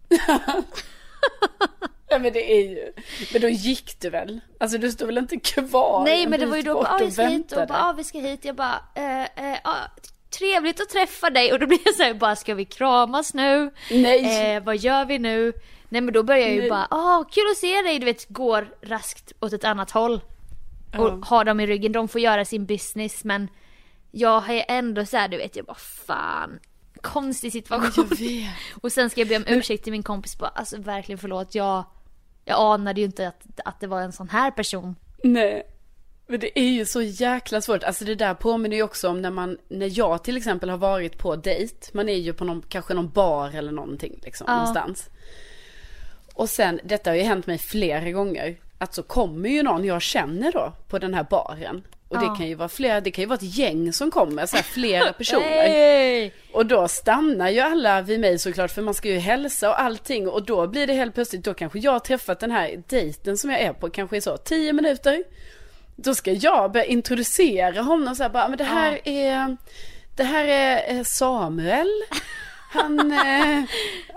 Ja men det är ju, men då gick du väl? Alltså du stod väl inte kvar Nej en men det var ju då bara, ah, vi ska hit och bara, ah, vi ska hit. Jag bara, eh, eh, ah, trevligt att träffa dig. Och då blir jag så här, bara, ska vi kramas nu? Nej. Eh, vad gör vi nu? Nej men då börjar jag ju Nej. bara, ah kul att se dig, du vet, går raskt åt ett annat håll. Och Ja. har dem i ryggen, de får göra sin business men jag är ändå så här, du vet, jag bara fan. Konstig situation. Och sen ska jag be om ursäkt till min kompis bara, alltså verkligen förlåt, jag, jag anade ju inte att, att det var en sån här person. Nej. Men det är ju så jäkla svårt. Alltså det där påminner ju också om när man, när jag till exempel har varit på dejt. Man är ju på någon, kanske någon bar eller någonting liksom, Ja. någonstans. Och sen, detta har ju hänt mig flera gånger. Att så kommer ju någon jag känner då på den här baren. Och Ja. det kan ju vara flera, det kan ju vara ett gäng som kommer, så här flera personer. Hey! Och då stannar ju alla vid mig såklart för man ska ju hälsa och allting och då blir det helt plötsligt, då kanske jag har träffat den här dejten som jag är på kanske i så 10 minuter. Då ska jag börja introducera honom så här bara, men det här är, det här är eh, Samuel. Han, eh,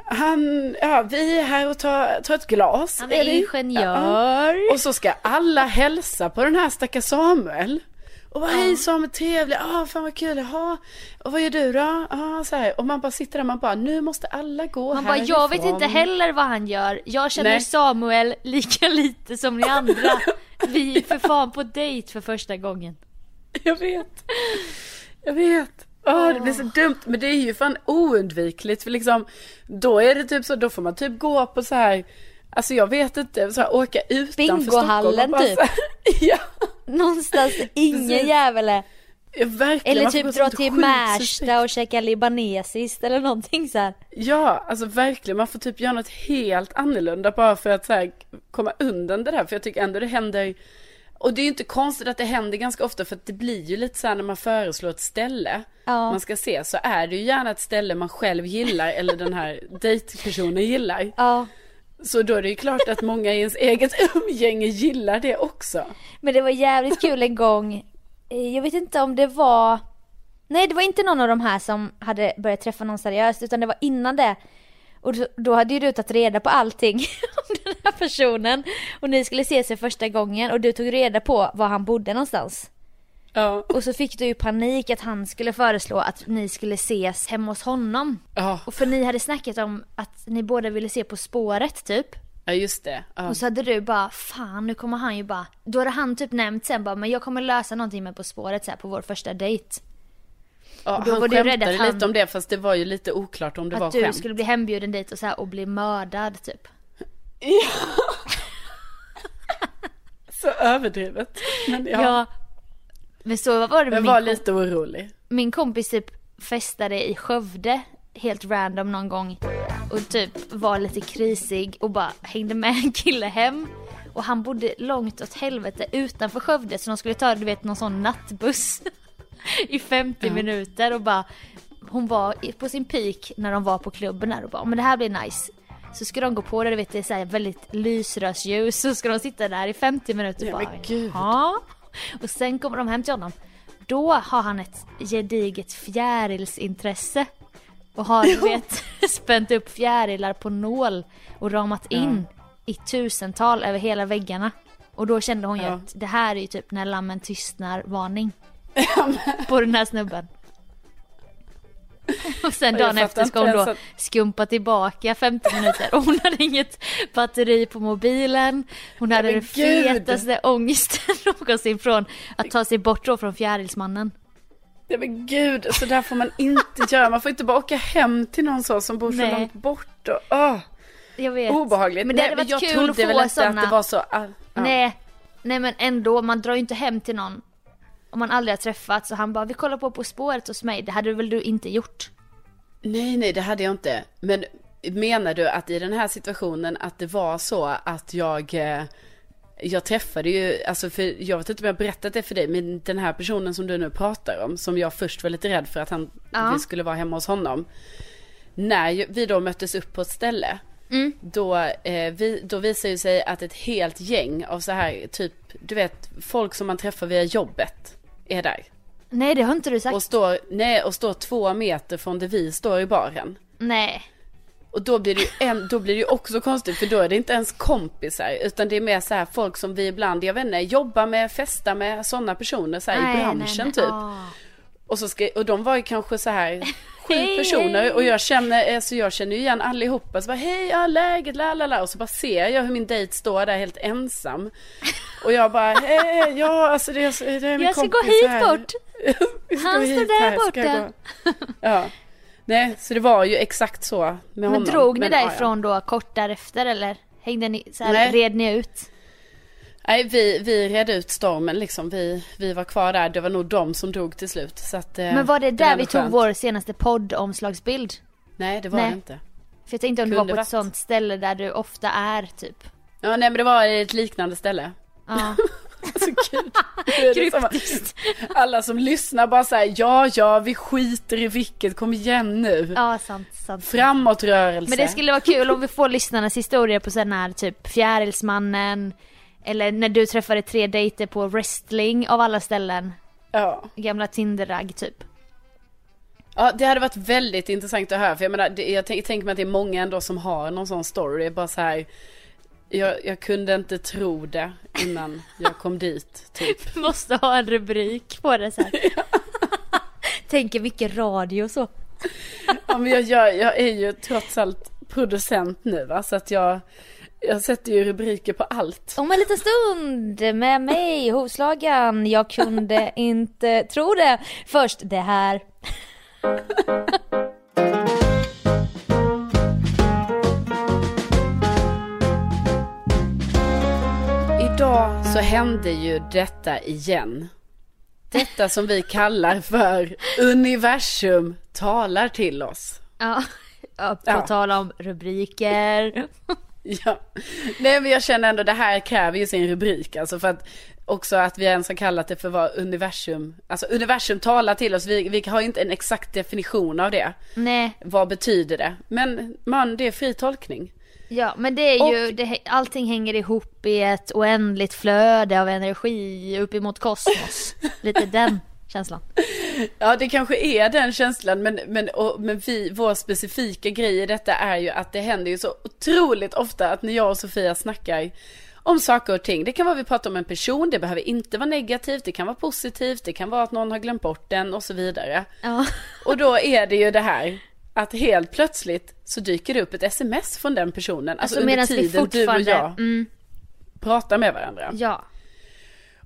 han, ja vi är här och tar, tar ett glas. Han är det? ingenjör. Ja. Och så ska alla hälsa på den här stackars Samuel. Och bara, hej Samuel, trevlig, ah, fan vad kul, jaha, och vad gör du då? Ah, så här. Och man bara sitter där, man bara, nu måste alla gå Man bara, jag vet inte heller vad han gör. Jag känner Nej. Samuel lika lite som ni andra. Vi är för fan på dejt för första gången. Jag vet. Jag vet. Åh, det blir så dumt. Men det är ju fan oundvikligt. För liksom, då är det typ så, då får man typ gå på så här, alltså jag vet inte, så här, åka utanför Bingohallen typ. Här, ja, Någonstans ingen jävel är. ja. Eller typ dra till. Märsta och käka libanesiskt eller någonting så här. Ja, alltså verkligen. Man får typ göra något helt annorlunda bara för att så här, komma undan det där. För jag tycker ändå det händer. Och det är ju inte konstigt att det händer ganska ofta för att det blir ju lite så här när man föreslår ett ställe Ja. man ska se så är det ju gärna ett ställe man själv gillar eller den här dejtpersonen gillar. Ja. Så då är det ju klart att många i ens eget umgänge gillar det också. Men det var jävligt kul en gång. Eh, Jag vet inte om det var... Nej det var inte någon av de här som hade börjat träffa någon seriöst utan det var innan det. Och då, hade ju du tagit reda på allting om här personen. Och ni skulle se sig första gången och du tog reda på var han bodde någonstans. Ja. Och så fick du ju panik att han skulle föreslå att ni skulle ses hemma hos honom. Ja, Och för ni hade snackat om att ni båda ville se På spåret typ. ja just det. Ja. Och så hade du bara, fan nu kommer han ju bara, då hade han typ nämnt sen bara, men jag kommer lösa någonting med På spåret så här, på vår första dejt. Ja, då han var du rädd att han- lite om det fast det var ju lite oklart om det var att du skämt. skulle bli hembjuden dit och så här, och bli mördad typ. Så överdrivet. Men ja, Ja. Men så var det med jag var lite orolig. min kompis typ festade i Skövde helt random någon gång och typ var lite krisig och bara hängde med en kille hem. Och han bodde långt åt helvete utanför Skövde så de skulle ta du vet någon sån nattbuss i 50 minuter och bara hon var på sin peak när de var på klubben där och bara men det här blir nice. Så ska de gå på det, du vet det är så här väldigt lysrörsljus så ska de sitta där i 50 minuter och Ja, bara men gud. ja. Och sen kommer de hem till honom. Då har han ett gediget fjärilsintresse. Och har du vet spänt upp fjärilar på nål och ramat in i tusental över hela väggarna. Och då kände hon ju Ja. att det här är ju typ när lammen tystnar varning. på den här snubben. Och sen Ja, dagen efter ska hon då skumpa tillbaka 50 minuter och hon hade inget batteri på mobilen. Hon hade den fetaste ångesten någonsin från att ta sig bort då från fjärilsmannen. Nej men gud, så där får man inte göra. Man får inte bara åka hem till någon så som bor så Nej. långt bort. Och, åh, Jag vet. obehagligt. Men det Nej, hade varit jag kul trodde att få väl inte sådana. att det var så. ah, ja. Nej, nej men ändå, man drar ju inte hem till någon om man aldrig har träffats så han bara vi kollar på På spåret hos mig. Det hade väl du inte gjort? Nej, nej, det hade jag inte. Men menar du att i den här situationen att det var så att jag, eh, jag träffade ju, alltså för jag vet inte om jag har berättat det för dig, men den här personen som du nu pratar om, som jag först var lite rädd för att han, Ja. vi skulle vara hemma hos honom. När vi då möttes upp på ett ställe, Mm. då, eh, vi, då visar ju sig att ett helt gäng av så här, typ, du vet, folk som man träffar via jobbet är där. Nej det har inte du sagt. Och står, nej, och står två meter från där vi står i baren. Nej. Och då blir det ju en, då blir det ju också konstigt för då är det inte ens kompisar utan det är mer så här folk som vi ibland, jag vet inte, jobbar med, festar med sådana personer så här i Nej, nej, branschen nej. typ. Ah. Och, så ska, och de var ju kanske så här sju Hej, personer hej. och jag känner, alltså jag känner igen allihopa. Så bara hej, ja läget, la la la. Och så bara ser jag hur min dejt står där helt ensam. Och jag bara, hej, ja alltså det är, det är min Jag ska gå kompis hit bort. Jag Han står där borta. jag. Ja. Nej, så det var ju exakt så med Men honom. drog ni ja, ja. därifrån då kort därefter eller? Hängde ni, så här, red ni ut? Nej, vi, vi redde ut stormen liksom. Vi, vi var kvar där. Det var nog de som drog till slut. Så att, eh, Men var det där ändå vi tog skönt. vår senaste poddomslagsbild? Nej, det var Nej. det inte. För jag tänkte om det Kunde var på ett sånt ställe där du ofta är typ. Ja, nej men det var ett liknande ställe. Ja. Alltså gud. Det det Kryptiskt. Alla som lyssnar bara säger ja, ja, vi skiter i vilket, kom igen nu. Ja, sant, sant. Framåtrörelse. Men det skulle vara kul om vi får lyssnarnas historia på sån här typ Fjärilsmannen. Eller när du träffade tre dejter på wrestling av alla ställen. Ja. Gamla Tinder-ragg typ. ja, det hade varit väldigt intressant att höra. För jag menar, det, jag tänk- tänker mig att det är många ändå som har någon sån story. Bara så här, jag, jag kunde inte tro det innan jag kom dit, typ. Måste ha en rubrik på det så här. Tänker mycket radio och så. Ja, men jag, gör, jag är ju trots allt producent nu va, så att jag, jag sätter ju rubriker på allt. Om en liten stund med mig, Hovslagan. Jag kunde inte tro det. Först det här. Idag så hände ju detta igen. Detta som vi kallar för universum talar till oss. Ja, på Ja. tal om rubriker. Ja. Nej men jag känner ändå det här kräver ju sin rubrik alltså för att också att vi ens har kallat det för vad universum, alltså universum talar till oss, vi, vi har inte en exakt definition av det. Nej, Vad betyder det? Men man, det är fri tolkning. Ja, men det är ju, det, allting hänger ihop i ett oändligt flöde av energi uppemot kosmos. Lite den känslan. Ja, det kanske är den känslan, men, men, och, men vi, vår specifika grej i detta är ju att det händer ju så otroligt ofta att när jag och Sofia snackar om saker och ting. Det kan vara vi pratar om en person, det behöver inte vara negativt, det kan vara positivt, det kan vara att någon har glömt bort den och så vidare. Ja. Och då är det ju det här att helt plötsligt så dyker det upp ett sms från den personen. Alltså, Alltså, under tiden du och jag Mm, pratar med varandra. ja.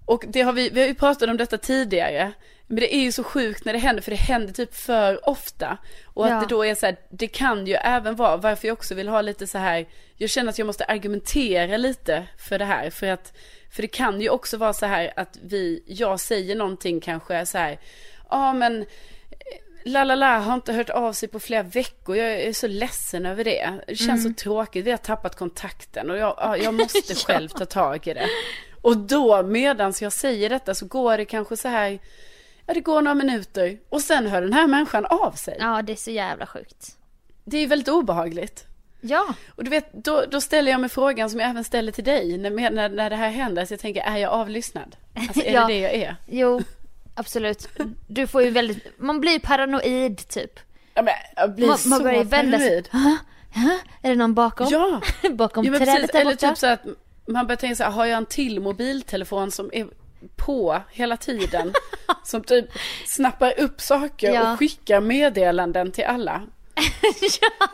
Och det har vi, vi har ju pratat om detta tidigare. Men det är ju så sjukt när det händer, för det händer typ för ofta. Och att Ja. det då är så här, det kan ju även vara, varför jag också vill ha lite så här, jag känner att jag måste argumentera lite för det här. För att, för det kan ju också vara så här att vi, jag säger någonting kanske så här, ja men, eh, la la la har inte hört av sig på flera veckor, jag är så ledsen över det. Det känns så tråkigt, vi har tappat kontakten och jag, ja, jag måste själv ta tag i det. Och då medans jag säger detta så går det kanske så här, ja det går några minuter och sen hör den här människan av sig. ja, det är så jävla sjukt. Det är väldigt obehagligt. Ja, Och du vet, då, då ställer jag mig frågan som jag även ställer till dig när, när, när det här händer. Så jag tänker, är jag avlyssnad? Alltså är Ja. det det jag är? jo, absolut. Du får ju väldigt, man blir paranoid typ. Ja, men jag blir Man, så man börjar vända sig. paranoid. "Hä? Hä? Är det någon bakom? Ja, bakom ja trädet där Eller borta? typ så att man börjar tänka så här, har jag en till mobiltelefon som är på hela tiden? som typ snappar upp saker Ja. och skickar meddelanden till alla. ja,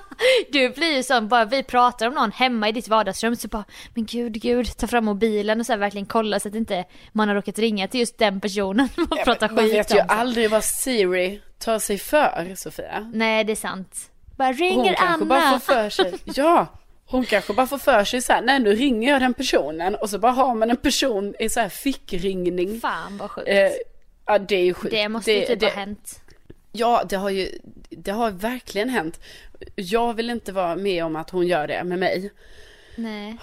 du blir ju sån, bara vi pratar om någon hemma i ditt vardagsrum så bara, men gud, gud, ta fram mobilen och så här verkligen kolla så att inte man har råkat ringa till just den personen och prata Man skit vet om. ju så. aldrig vad Siri tar sig för, Sofia. Nej, det är sant. Bara Hon ringer kanske Anna. bara får för sig, ja, hon kanske bara får för sig så här, nej nu ringer jag den personen och så bara har man en person i så här fickringning. Fan vad sjukt. Eh, ja det är ju sjukt. det måste ju typ det, ha hänt. Ja, det har ju, det har verkligen hänt. Jag vill inte vara med om att hon gör det med mig. Nej.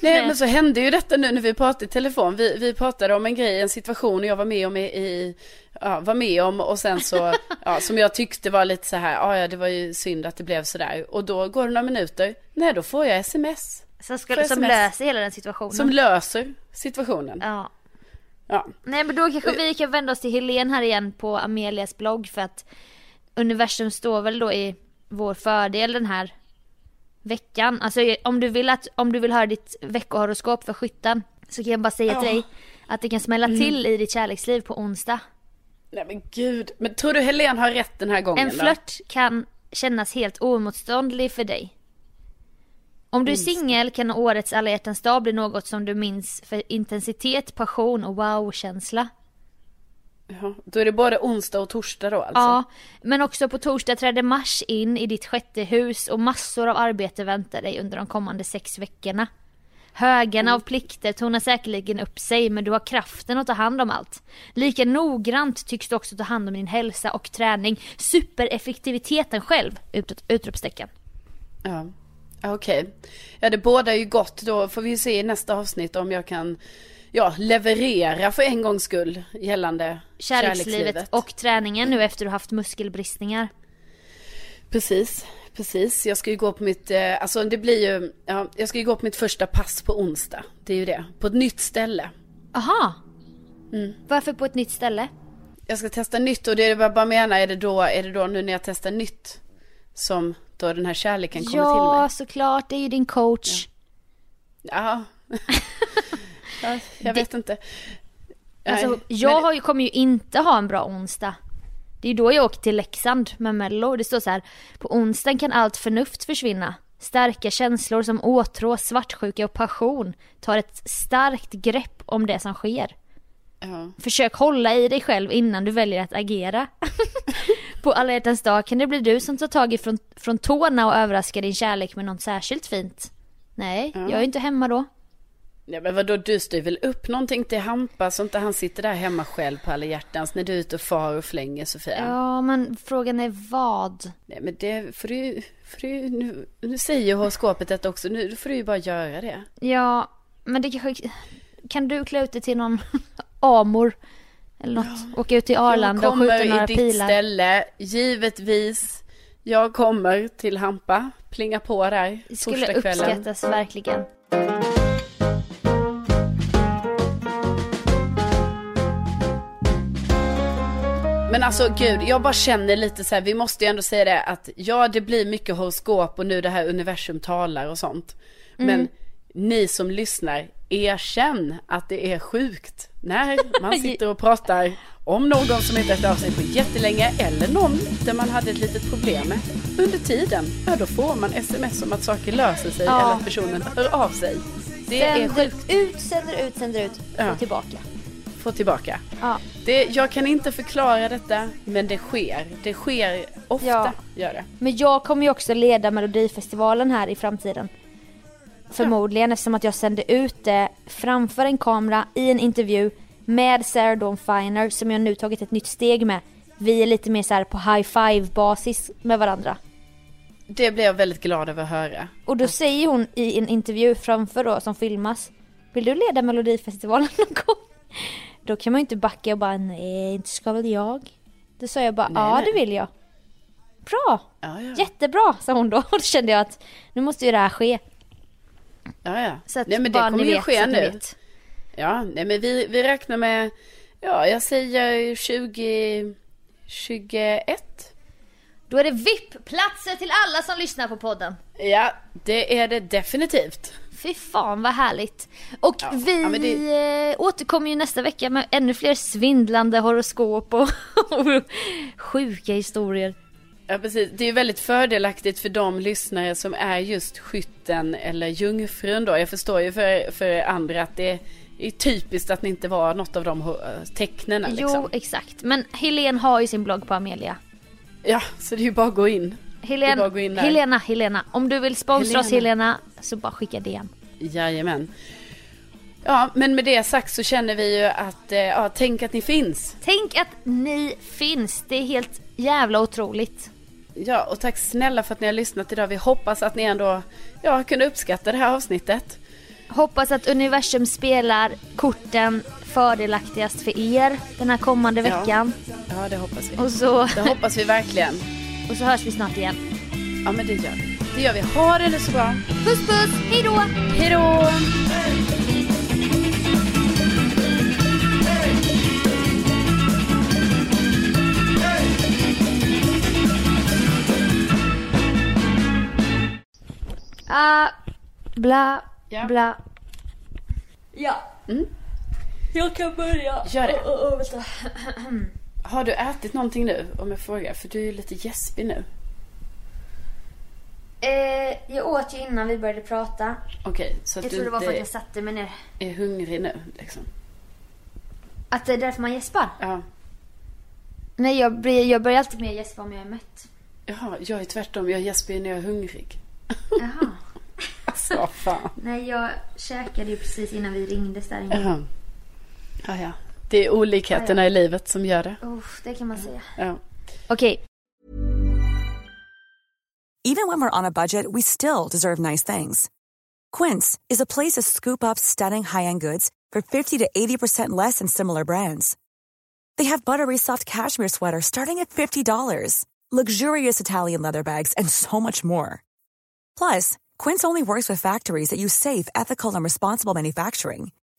Nej, men så hände ju detta nu när vi pratade i telefon. Vi, vi pratade om en grej, en situation jag var med om i, i ja, var med om och sen så, ja, som jag tyckte var lite så här, ja, ja, det var ju synd att det blev så där. Och då går det några minuter, nej, då får jag sms Som, ska, som SMS. löser hela den situationen. som löser situationen. ja. Ja, Nej men då kanske vi kan vända oss till Helen här igen på Amelias blogg för att universum står väl då i vår fördel den här veckan. Alltså om du vill att, om du vill höra ditt veckohoroskop för skytten så kan jag bara säga till dig att det kan smälla Mm. till i ditt kärleksliv på onsdag. nej men gud. Men tror du Helen har rätt den här gången En flört kan kännas helt oemotståndlig för dig. Om du är singel kan årets alla hjärtans dag bli något som du minns för intensitet, passion och wow-känsla. Ja, då är det både onsdag och torsdag då alltså? Ja, men också på torsdag träder Mars in i ditt sjätte hus och massor av arbete väntar dig under de kommande sex veckorna. Högarna av plikter tonar säkerligen upp sig men du har kraften att ta hand om allt. Lika noggrant tycks du också ta hand om din hälsa och träning. Supereffektiviteten själv! Ut, utropstecken. Ja, okej. Ja, det båda ju gott. Då får vi se i nästa avsnitt om jag kan ja, leverera för en gångs skull gällande Kärlekslivet och träningen nu efter du haft muskelbristningar. Precis, precis. Jag ska ju gå på mitt, eh, alltså det blir ju, ja, jag ska ju gå på mitt första pass på onsdag. Det är ju det. På ett nytt ställe. Aha! Mm. Varför på ett nytt ställe? Jag ska testa nytt och det är vad jag bara menar, är det då, är det då nu när jag testar nytt som då den här kärleken kommer till Ja, mig? såklart. Det är ju din coach. Ja. ja jag vet inte. Alltså, jag har kommer ju inte ha en bra onsdag. Det är då jag åker till Leksand med Mello. Det står så här. På onsdagen kan allt förnuft försvinna. Starka känslor som åtrå, svartsjuka och passion tar ett starkt grepp om det som sker. Ja. Försök hålla i dig själv innan du väljer att agera. På alla hjärtans dag kan det bli du som tar tag i från, från tårna och överraskar din kärlek med något särskilt fint. Nej, jag är inte hemma då. Ja, men vadå, du styr väl upp någonting till Hampa så inte han sitter där hemma själv på alla hjärtans när du är ute och far och flänger Sofia. Ja, men frågan är vad? Nej men det får du får du, nu, nu säger ju horoskopet detta också, nu får du ju bara göra det. Ja, men det kanske... Kan du klä ut dig till någon amor? Eller något. Åka ut till Arlanda jag och skjuta kommer några i ditt pilar. ställe, givetvis, Jag kommer till Hampa, plinga på där Det skulle torsdagskvällen. uppskattas verkligen. Men alltså gud, jag bara känner lite så här, vi måste ju ändå säga det att ja, det blir mycket horoskop och nu det här universum talar och sånt. Men ni som lyssnar, erkänn att det är sjukt när man sitter och pratar om någon som inte hört av sig på jättelänge eller någon där man hade ett litet problem med. Under tiden, ja då får man sms om att saker löser sig Ja. eller att personen hör av sig. Det är Sänder sjukt. ut, sänder ut, sänder ut. Ja. Och tillbaka. Få tillbaka. Ja. Det, jag kan inte förklara detta, men det sker. Det sker ofta, Ja. gör det. Men jag kommer ju också leda Melodifestivalen här i framtiden. Förmodligen eftersom att jag sände ut det framför en kamera i en intervju med Sarah Dawn Finer som jag nu tagit ett nytt steg med. Vi är lite mer så här på high five basis med varandra. Det blev jag väldigt glad över att höra. Och då säger hon i en intervju framför då som filmas. Vill du leda Melodifestivalen någon gång? Då kan man ju inte backa och bara nej, inte ska väl jag. Då sa jag bara Nej, ja nej. det vill jag. Bra! Ja, ja. Jättebra sa hon då och då kände jag att nu måste ju det här ske. ja, ja. Så att nej, men det bara kommer ni ju vet, så ske nu. Ja, nej, men vi, vi räknar med, ja, jag säger 20, 21. Då är det VIP-platser till alla som lyssnar på podden. Ja, det är det definitivt. Fy fan vad härligt. Och Ja, vi ja, det- eh, återkommer ju nästa vecka med ännu fler svindlande horoskop och, och sjuka historier. Ja, precis. Det är ju väldigt fördelaktigt för de lyssnare som är just skytten eller jungfrun då. Jag förstår ju för, för andra att det är typiskt att ni inte var något av de tecknen liksom. Jo, exakt. Men Helen har ju sin blogg på Amelia. Ja, så det är ju bara att gå in. Det är bara Helen, att gå in där. Helena, Helena. Om du vill sponsra oss Helena. Helena så bara skicka DM. Jajamän. Ja, men med det sagt så känner vi ju att, eh, ja, tänk att ni finns. Tänk att ni finns. Det är helt jävla otroligt. Ja, och tack snälla för att ni har lyssnat idag. Vi hoppas att ni ändå, ja, kunde uppskatta det här avsnittet. Hoppas att universum spelar korten fördelaktigast för er den här kommande Ja. veckan. Ja, det hoppas vi. Och, så, Det hoppas vi verkligen. Och så hörs vi snart igen. Ja, men det gör vi. Det gör vi. Ha det så bra. Puss puss, hejdå! Hej då! Ah, bla, Ja. bla. Ja. Mm. Jag kan börja. Gör det. Oh, oh, vänta. Har du ätit någonting nu? Om jag frågar. För du är ju lite gäspig nu. Eh, jag åt ju innan vi började prata. Okej, så att Jag du tror det var för att jag satte mig ner. är hungrig nu liksom. Att det är därför man gäspar. Ja. Nej, jag, blir, jag börjar alltid med att gäspa om jag är mätt. Jaha, jag är tvärtom. Jag gäspar ju när jag är hungrig. Jaha. Alltså, fan. Nej, jag käkade ju precis innan vi ringdes där inne. Jaha. Ja, ja. Det är olikheterna i livet som gör det. Det kan man säga. Ja. Okej, Even when we're on a budget, we still deserve nice things. Quince is a place to scoop up stunning high-end goods for 50 to 80% less than similar brands. They have buttery soft cashmere sweaters starting at $50, luxurious Italian leather bags, and so much more. Plus, Quince only works with factories that use safe, ethical, and responsible manufacturing.